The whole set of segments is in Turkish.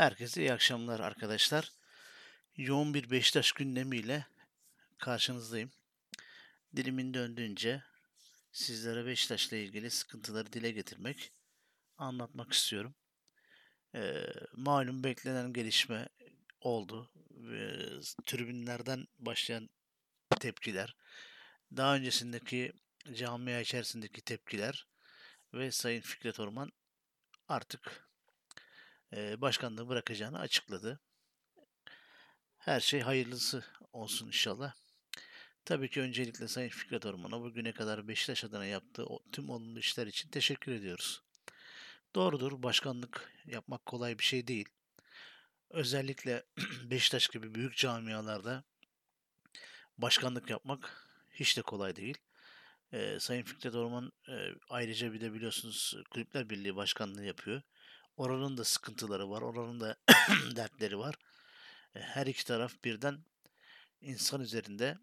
Herkese iyi akşamlar arkadaşlar. Yoğun bir Beşiktaş gündemiyle karşınızdayım. Dilimin döndüğünce sizlere Beşiktaş'la ilgili sıkıntıları dile getirmek, anlatmak istiyorum. Ee, malum beklenen gelişme oldu. Ee, tribünlerden başlayan tepkiler, daha öncesindeki camia içerisindeki tepkiler ve Sayın Fikret Orman artık başkanlığı bırakacağını açıkladı. Her şey hayırlısı olsun inşallah. Tabii ki öncelikle Sayın Fikret Orman'a bugüne kadar Beşiktaş adına yaptığı tüm olumlu işler için teşekkür ediyoruz. Doğrudur, başkanlık yapmak kolay bir şey değil. Özellikle Beşiktaş gibi büyük camialarda başkanlık yapmak hiç de kolay değil. Ee, Sayın Fikret Orman e, ayrıca bir de biliyorsunuz Kulüpler Birliği Başkanlığı yapıyor. Oranın da sıkıntıları var, oranın da dertleri var. E, her iki taraf birden insan üzerinde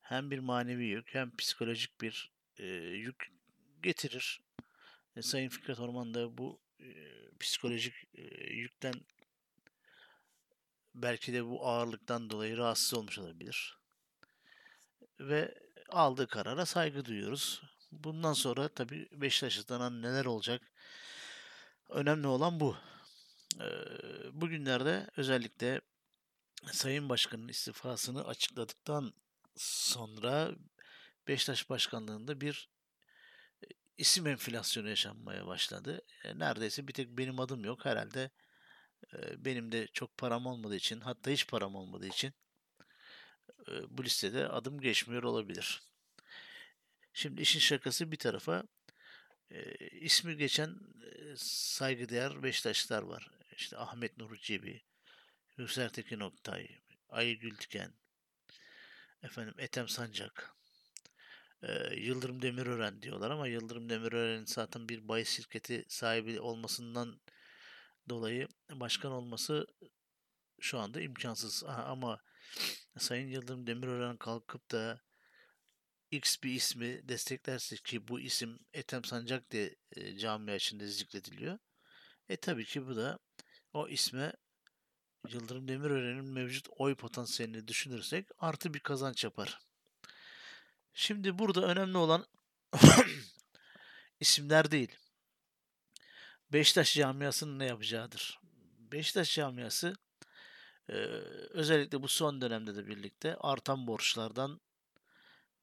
hem bir manevi yük hem psikolojik bir e, yük getirir. E, Sayın Fikret Orman da bu e, psikolojik e, yükten belki de bu ağırlıktan dolayı rahatsız olmuş olabilir. Ve aldığı karara saygı duyuyoruz. Bundan sonra tabii Beşiktaş neler olacak? Önemli olan bu. Bugünlerde özellikle Sayın Başkan'ın istifasını açıkladıktan sonra Beşiktaş Başkanlığı'nda bir isim enflasyonu yaşanmaya başladı. Neredeyse bir tek benim adım yok. Herhalde benim de çok param olmadığı için hatta hiç param olmadığı için bu listede adım geçmiyor olabilir. Şimdi işin şakası bir tarafa ismi geçen saygıdeğer Beşiktaşlılar var. İşte Ahmet Nur Cebi, Hüseyin Tekin Oktay, Ayı Gültiken, efendim Etem Sancak, e, Yıldırım Demirören diyorlar ama Yıldırım Demirören'in zaten bir bahis şirketi sahibi olmasından dolayı başkan olması şu anda imkansız. Aha, ama Sayın Yıldırım Demirören kalkıp da X bir ismi desteklerse ki bu isim Ethem Sancak diye e, camia içinde zikrediliyor. E tabii ki bu da o isme Yıldırım Demirören'in mevcut oy potansiyelini düşünürsek artı bir kazanç yapar. Şimdi burada önemli olan isimler değil. Beşiktaş camiasının ne yapacağıdır. Beşiktaş camiası e, özellikle bu son dönemde de birlikte artan borçlardan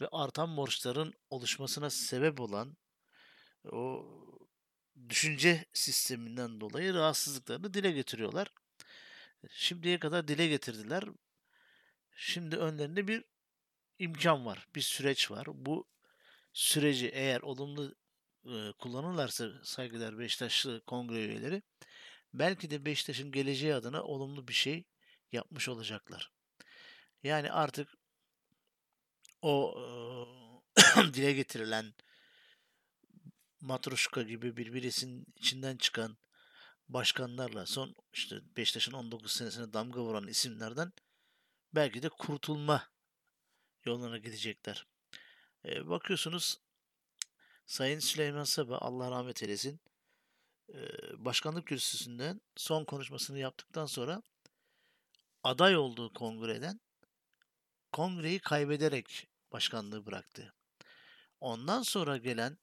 ve artan borçların oluşmasına sebep olan o düşünce sisteminden dolayı rahatsızlıklarını dile getiriyorlar. Şimdiye kadar dile getirdiler. Şimdi önlerinde bir imkan var, bir süreç var. Bu süreci eğer olumlu e, kullanırlarsa saygılar Beşiktaşlı kongre üyeleri belki de Beşiktaş'ın geleceği adına olumlu bir şey yapmış olacaklar. Yani artık o dile getirilen Matruşka gibi bir birisinin içinden çıkan başkanlarla son işte Beşiktaş'ın 19 senesine damga vuran isimlerden belki de kurtulma yoluna gidecekler. E, bakıyorsunuz Sayın Süleyman Seba Allah rahmet eylesin e, başkanlık kürsüsünden son konuşmasını yaptıktan sonra aday olduğu kongreden kongreyi kaybederek başkanlığı bıraktı. Ondan sonra gelen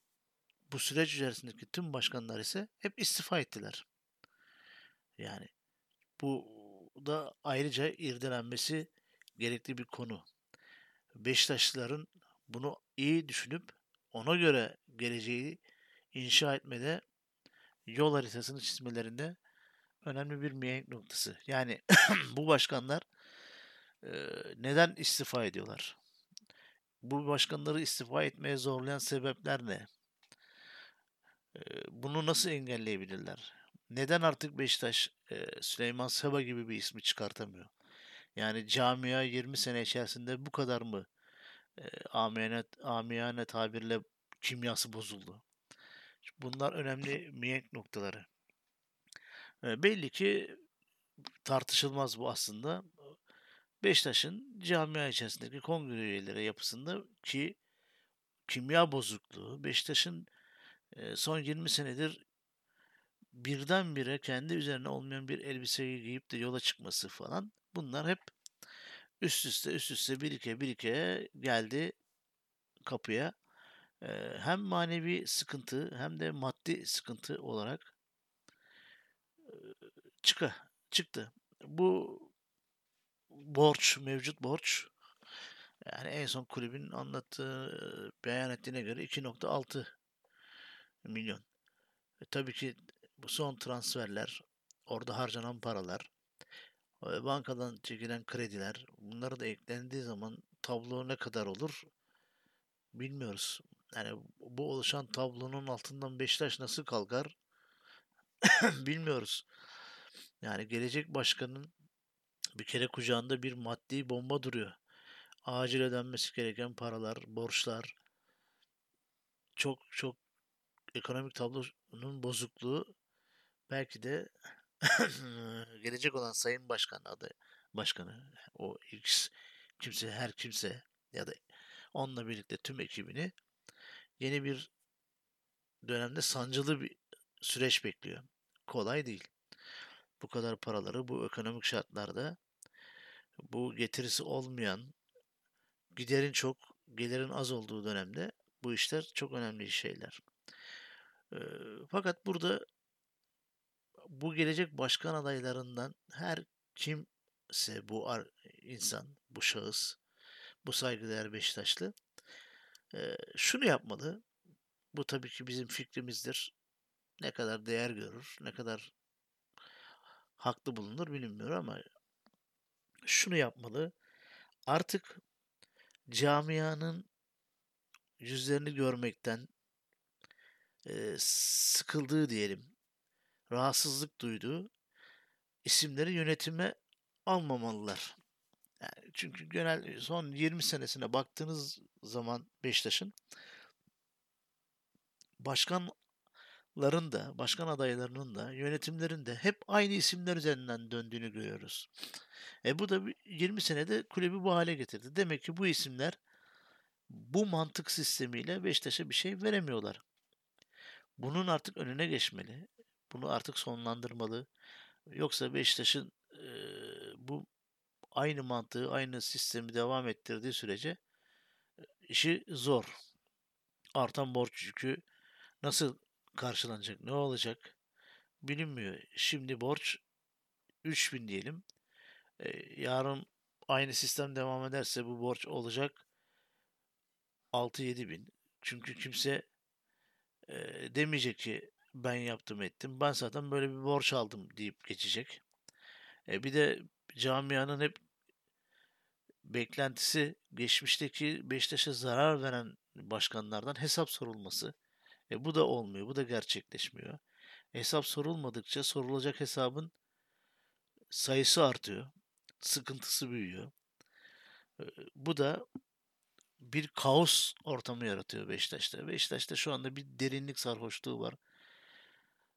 bu süreç içerisindeki tüm başkanlar ise hep istifa ettiler. Yani bu da ayrıca irdelenmesi gerekli bir konu. Beşiktaşlıların bunu iyi düşünüp ona göre geleceği inşa etmede yol haritasını çizmelerinde önemli bir mihenk noktası. Yani bu başkanlar neden istifa ediyorlar? Bu başkanları istifa etmeye zorlayan sebepler ne? Bunu nasıl engelleyebilirler? Neden artık Beşiktaş Süleyman Seba gibi bir ismi çıkartamıyor? Yani camia 20 sene içerisinde bu kadar mı amiyane, amiyane tabirle kimyası bozuldu? Bunlar önemli mihenk noktaları. Belli ki tartışılmaz bu aslında. Beşiktaş'ın camia içerisindeki kongre üyeleri yapısında ki kimya bozukluğu Beşiktaş'ın son 20 senedir birdenbire kendi üzerine olmayan bir elbiseyi giyip de yola çıkması falan bunlar hep üst üste üst üste birike birike geldi kapıya. Ee, hem manevi sıkıntı hem de maddi sıkıntı olarak e, çıka, çıktı. Bu borç, mevcut borç yani en son kulübün anlattığı, beyan ettiğine göre 2.6 milyon. E, tabii ki bu son transferler, orada harcanan paralar, e, bankadan çekilen krediler, bunlar da eklendiği zaman tablo ne kadar olur bilmiyoruz. Yani bu oluşan tablonun altından Beşiktaş nasıl kalkar bilmiyoruz. Yani gelecek başkanın bir kere kucağında bir maddi bomba duruyor. Acil ödenmesi gereken paralar, borçlar, çok çok ekonomik tablonun bozukluğu belki de gelecek olan Sayın Başkan adı başkanı o X kimse her kimse ya da onunla birlikte tüm ekibini yeni bir dönemde sancılı bir süreç bekliyor. Kolay değil. Bu kadar paraları bu ekonomik şartlarda bu getirisi olmayan giderin çok gelirin az olduğu dönemde bu işler çok önemli şeyler. Fakat burada bu gelecek başkan adaylarından her kimse bu insan, bu şahıs, bu saygıdeğer Beşiktaşlı şunu yapmalı. Bu tabii ki bizim fikrimizdir. Ne kadar değer görür, ne kadar haklı bulunur bilinmiyor ama şunu yapmalı. Artık camianın yüzlerini görmekten e, sıkıldığı diyelim, rahatsızlık duyduğu isimleri yönetime almamalılar. Yani çünkü genel son 20 senesine baktığınız zaman Beşiktaş'ın başkanların da, başkan adaylarının da, yönetimlerin de hep aynı isimler üzerinden döndüğünü görüyoruz. E bu da 20 senede kulübü bu hale getirdi. Demek ki bu isimler bu mantık sistemiyle Beşiktaş'a bir şey veremiyorlar. Bunun artık önüne geçmeli. Bunu artık sonlandırmalı. Yoksa Beşiktaş'ın e, bu aynı mantığı, aynı sistemi devam ettirdiği sürece işi zor. Artan borç yükü nasıl karşılanacak, ne olacak bilinmiyor. Şimdi borç 3000 diyelim. E, yarın aynı sistem devam ederse bu borç olacak 6-7 bin. Çünkü kimse e, demeyecek ki ben yaptım ettim. Ben zaten böyle bir borç aldım deyip geçecek. E, bir de camianın hep beklentisi geçmişteki Beşiktaş'a zarar veren başkanlardan hesap sorulması. E, bu da olmuyor. Bu da gerçekleşmiyor. Hesap sorulmadıkça sorulacak hesabın sayısı artıyor. Sıkıntısı büyüyor. E, bu da bir kaos ortamı yaratıyor Beşiktaş'ta. Beşiktaş'ta şu anda bir derinlik sarhoşluğu var.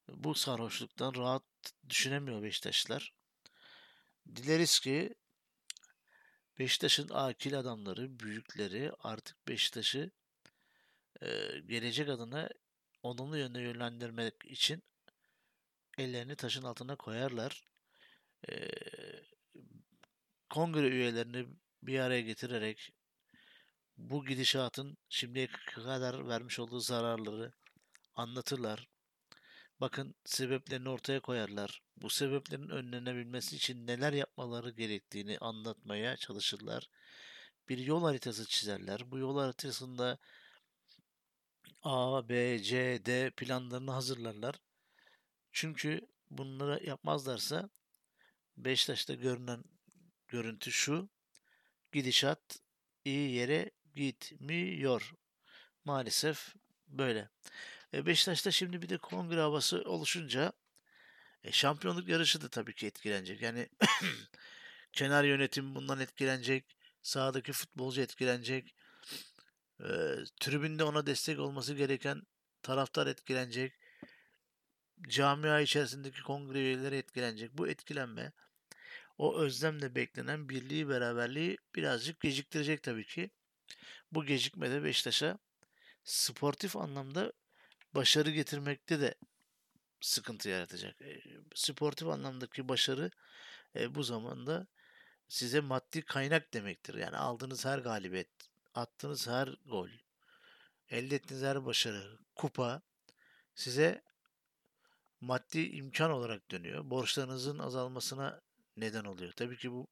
Bu sarhoşluktan rahat düşünemiyor Beşiktaşlılar. Dileriz ki Beşiktaş'ın akil adamları, büyükleri artık Beşiktaş'ı e, gelecek adına olumlu yönde yönlendirmek için ellerini taşın altına koyarlar. E, kongre üyelerini bir araya getirerek bu gidişatın şimdiye kadar vermiş olduğu zararları anlatırlar. Bakın sebeplerini ortaya koyarlar. Bu sebeplerin önlenebilmesi için neler yapmaları gerektiğini anlatmaya çalışırlar. Bir yol haritası çizerler. Bu yol haritasında A, B, C, D planlarını hazırlarlar. Çünkü bunları yapmazlarsa Beşiktaş'ta görünen görüntü şu. Gidişat iyi yere gitmiyor. Maalesef böyle. E Beşiktaş'ta şimdi bir de kongre havası oluşunca e, şampiyonluk yarışı da tabii ki etkilenecek. Yani kenar yönetim bundan etkilenecek. Sahadaki futbolcu etkilenecek. E, tribünde ona destek olması gereken taraftar etkilenecek. Camia içerisindeki kongre üyeleri etkilenecek. Bu etkilenme o özlemle beklenen birliği beraberliği birazcık geciktirecek tabii ki. Bu gecikme de Beşiktaş'a sportif anlamda başarı getirmekte de sıkıntı yaratacak. Sportif anlamdaki başarı e, bu zamanda size maddi kaynak demektir. Yani aldığınız her galibiyet, attığınız her gol, elde ettiğiniz her başarı, kupa size maddi imkan olarak dönüyor. Borçlarınızın azalmasına neden oluyor. Tabii ki bu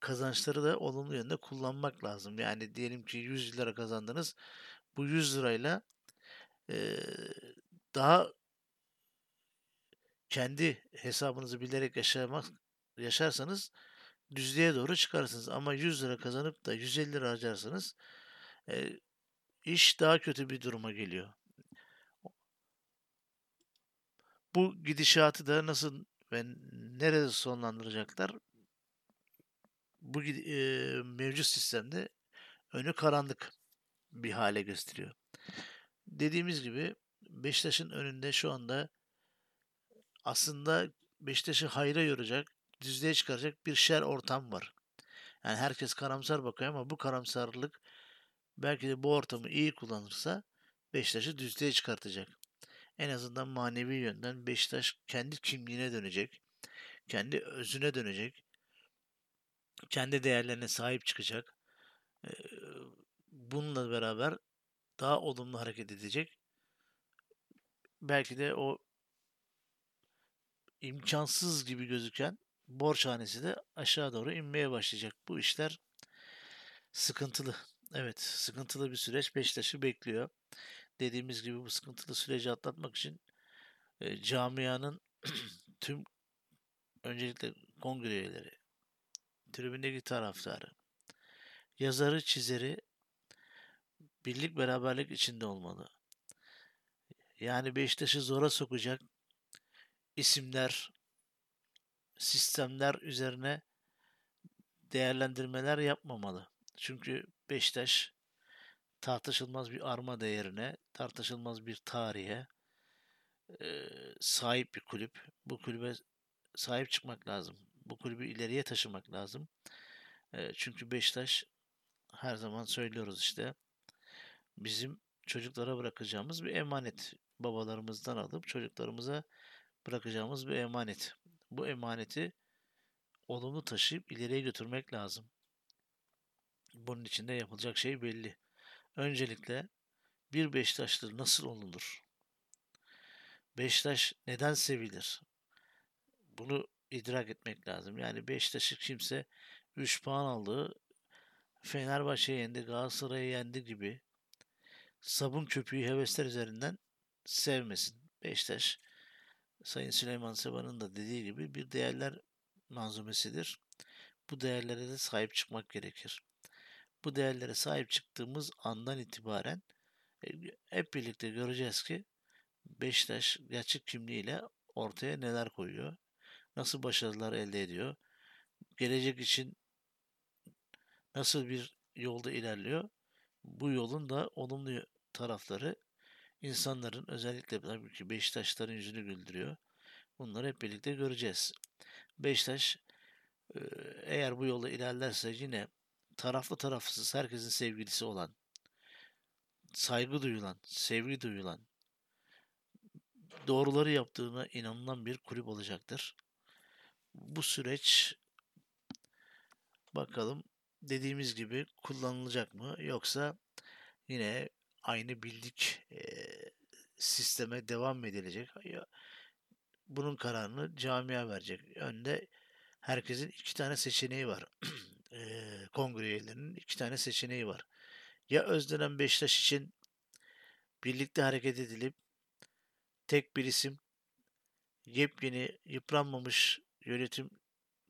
kazançları da olumlu yönde kullanmak lazım. Yani diyelim ki 100 lira kazandınız. Bu 100 lirayla e, daha kendi hesabınızı bilerek yaşamak yaşarsanız düzlüğe doğru çıkarsınız. Ama 100 lira kazanıp da 150 lira harcarsanız e, iş daha kötü bir duruma geliyor. Bu gidişatı da nasıl ve nerede sonlandıracaklar? Bu e, mevcut sistemde önü karanlık bir hale gösteriyor. Dediğimiz gibi Beşiktaş'ın önünde şu anda aslında Beşiktaş'ı hayra yoracak, düzlüğe çıkaracak bir şer ortam var. Yani herkes karamsar bakıyor ama bu karamsarlık belki de bu ortamı iyi kullanırsa Beşiktaş'ı düzlüğe çıkartacak. En azından manevi yönden Beşiktaş kendi kimliğine dönecek. Kendi özüne dönecek. Kendi değerlerine sahip çıkacak. Bununla beraber daha olumlu hareket edecek. Belki de o imkansız gibi gözüken borçhanesi de aşağı doğru inmeye başlayacak. Bu işler sıkıntılı. Evet, sıkıntılı bir süreç Beşiktaş'ı bekliyor. Dediğimiz gibi bu sıkıntılı süreci atlatmak için e, camianın tüm öncelikle kongre üyeleri, tribündeki taraftarı, yazarı, çizeri birlik beraberlik içinde olmalı. Yani Beşiktaş'ı zora sokacak isimler, sistemler üzerine değerlendirmeler yapmamalı. Çünkü Beşiktaş tartışılmaz bir arma değerine, tartışılmaz bir tarihe sahip bir kulüp. Bu kulübe sahip çıkmak lazım. Bu kulübü ileriye taşımak lazım. Çünkü Beşiktaş her zaman söylüyoruz işte bizim çocuklara bırakacağımız bir emanet. Babalarımızdan alıp çocuklarımıza bırakacağımız bir emanet. Bu emaneti olumlu taşıyıp ileriye götürmek lazım. Bunun için de yapılacak şey belli. Öncelikle bir Beşiktaşlı nasıl olunur? Beşiktaş neden sevilir? Bunu idrak etmek lazım. Yani Beşiktaş'ı kimse 3 puan aldı, Fenerbahçe'yi yendi, Galatasaray'ı yendi gibi sabun köpüğü hevesler üzerinden sevmesin. Beşiktaş Sayın Süleyman Seba'nın da dediği gibi bir değerler manzumesidir. Bu değerlere de sahip çıkmak gerekir. Bu değerlere sahip çıktığımız andan itibaren e, hep birlikte göreceğiz ki Beşiktaş gerçek kimliğiyle ortaya neler koyuyor, nasıl başarılar elde ediyor, gelecek için nasıl bir yolda ilerliyor. Bu yolun da olumlu tarafları insanların özellikle tabii ki Beşiktaşların yüzünü güldürüyor. Bunları hep birlikte göreceğiz. Beşiktaş eğer bu yolda ilerlerse yine taraflı tarafsız herkesin sevgilisi olan, saygı duyulan, sevgi duyulan, doğruları yaptığına inanılan bir kulüp olacaktır. Bu süreç bakalım dediğimiz gibi kullanılacak mı yoksa yine aynı bildik e, sisteme devam edilecek. Bunun kararını camia verecek. Önde herkesin iki tane seçeneği var. e, kongre üyelerinin iki tane seçeneği var. Ya Özdönem Beşiktaş için birlikte hareket edilip tek bir isim yepyeni yıpranmamış yönetim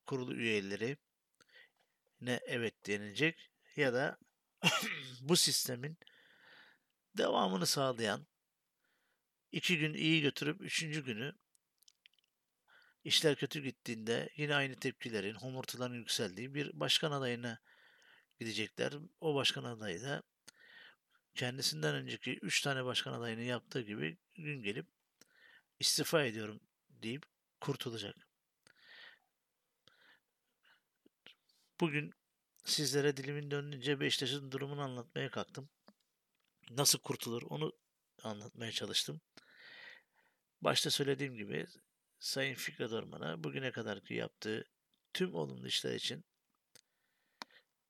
kurulu üyeleri ne evet denilecek ya da bu sistemin devamını sağlayan iki gün iyi götürüp üçüncü günü işler kötü gittiğinde yine aynı tepkilerin, homurtuların yükseldiği bir başkan adayına gidecekler. O başkan adayı da kendisinden önceki üç tane başkan adayını yaptığı gibi gün gelip istifa ediyorum deyip kurtulacak. Bugün sizlere dilimin döndüğünce Beşiktaş'ın durumunu anlatmaya kalktım nasıl kurtulur onu anlatmaya çalıştım. Başta söylediğim gibi Sayın Fikret Orman'a bugüne kadarki yaptığı tüm olumlu işler için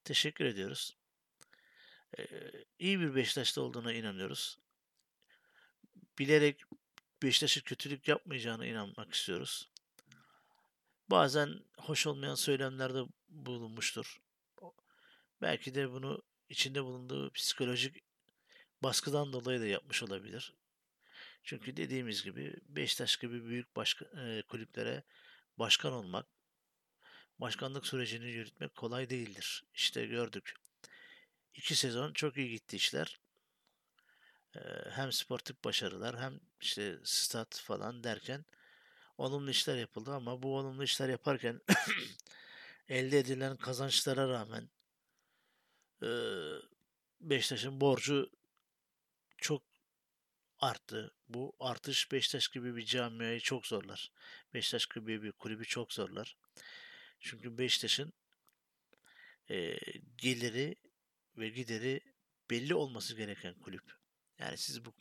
teşekkür ediyoruz. Ee, iyi bir Beşiktaş'ta olduğuna inanıyoruz. Bilerek Beşiktaş'a kötülük yapmayacağına inanmak istiyoruz. Bazen hoş olmayan söylemlerde bulunmuştur. Belki de bunu içinde bulunduğu psikolojik baskıdan dolayı da yapmış olabilir. Çünkü dediğimiz gibi Beşiktaş gibi büyük başka, e, kulüplere başkan olmak, başkanlık sürecini yürütmek kolay değildir. İşte gördük. İki sezon çok iyi gitti işler. E, hem sportif başarılar hem işte stat falan derken olumlu işler yapıldı ama bu olumlu işler yaparken elde edilen kazançlara rağmen e, Beşiktaş'ın borcu çok arttı. Bu artış Beşiktaş gibi bir camiayı çok zorlar. Beşiktaş gibi bir kulübü çok zorlar. Çünkü Beşiktaş'ın e, geliri ve gideri belli olması gereken kulüp. Yani siz bu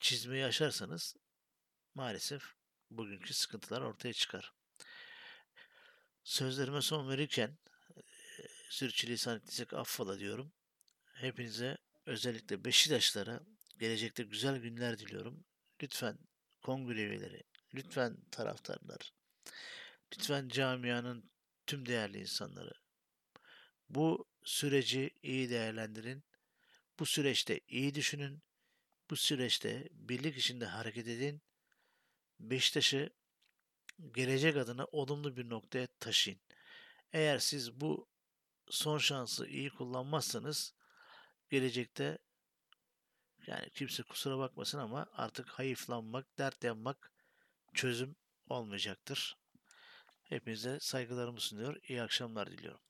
çizmeyi aşarsanız maalesef bugünkü sıkıntılar ortaya çıkar. Sözlerime son verirken e, sürçülisan ettiysek affola diyorum. Hepinize özellikle Beşiktaşlara gelecekte güzel günler diliyorum. Lütfen kongre üyeleri, lütfen taraftarlar, lütfen camianın tüm değerli insanları bu süreci iyi değerlendirin. Bu süreçte iyi düşünün. Bu süreçte birlik içinde hareket edin. Beşiktaş'ı gelecek adına olumlu bir noktaya taşıyın. Eğer siz bu son şansı iyi kullanmazsanız gelecekte yani kimse kusura bakmasın ama artık hayıflanmak, dert yanmak çözüm olmayacaktır. Hepinize saygılarımı sunuyor. İyi akşamlar diliyorum.